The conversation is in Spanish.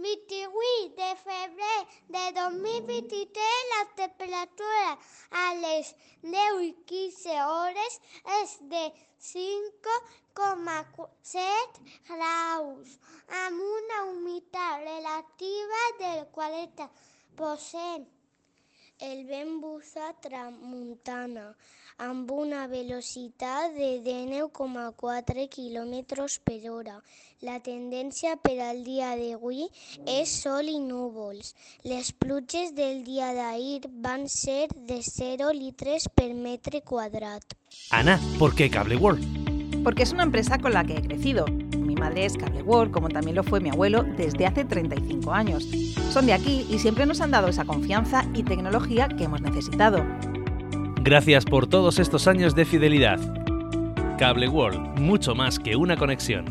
28 de febrer de 2023, la temperatura a 10 i 15 hores és de 5,7 graus, amb una humitat relativa del 40%. El vent bufa tramuntana amb una velocitat de 19,4 km per hora. La tendència per al dia d'avui és sol i núvols. Les pluges del dia d'ahir van ser de 0 litres per metre quadrat. Ana, ¿por qué Cable World? Porque es una empresa con la que he crecido. Madre es Cable World, como también lo fue mi abuelo desde hace 35 años. Son de aquí y siempre nos han dado esa confianza y tecnología que hemos necesitado. Gracias por todos estos años de fidelidad. Cable World, mucho más que una conexión.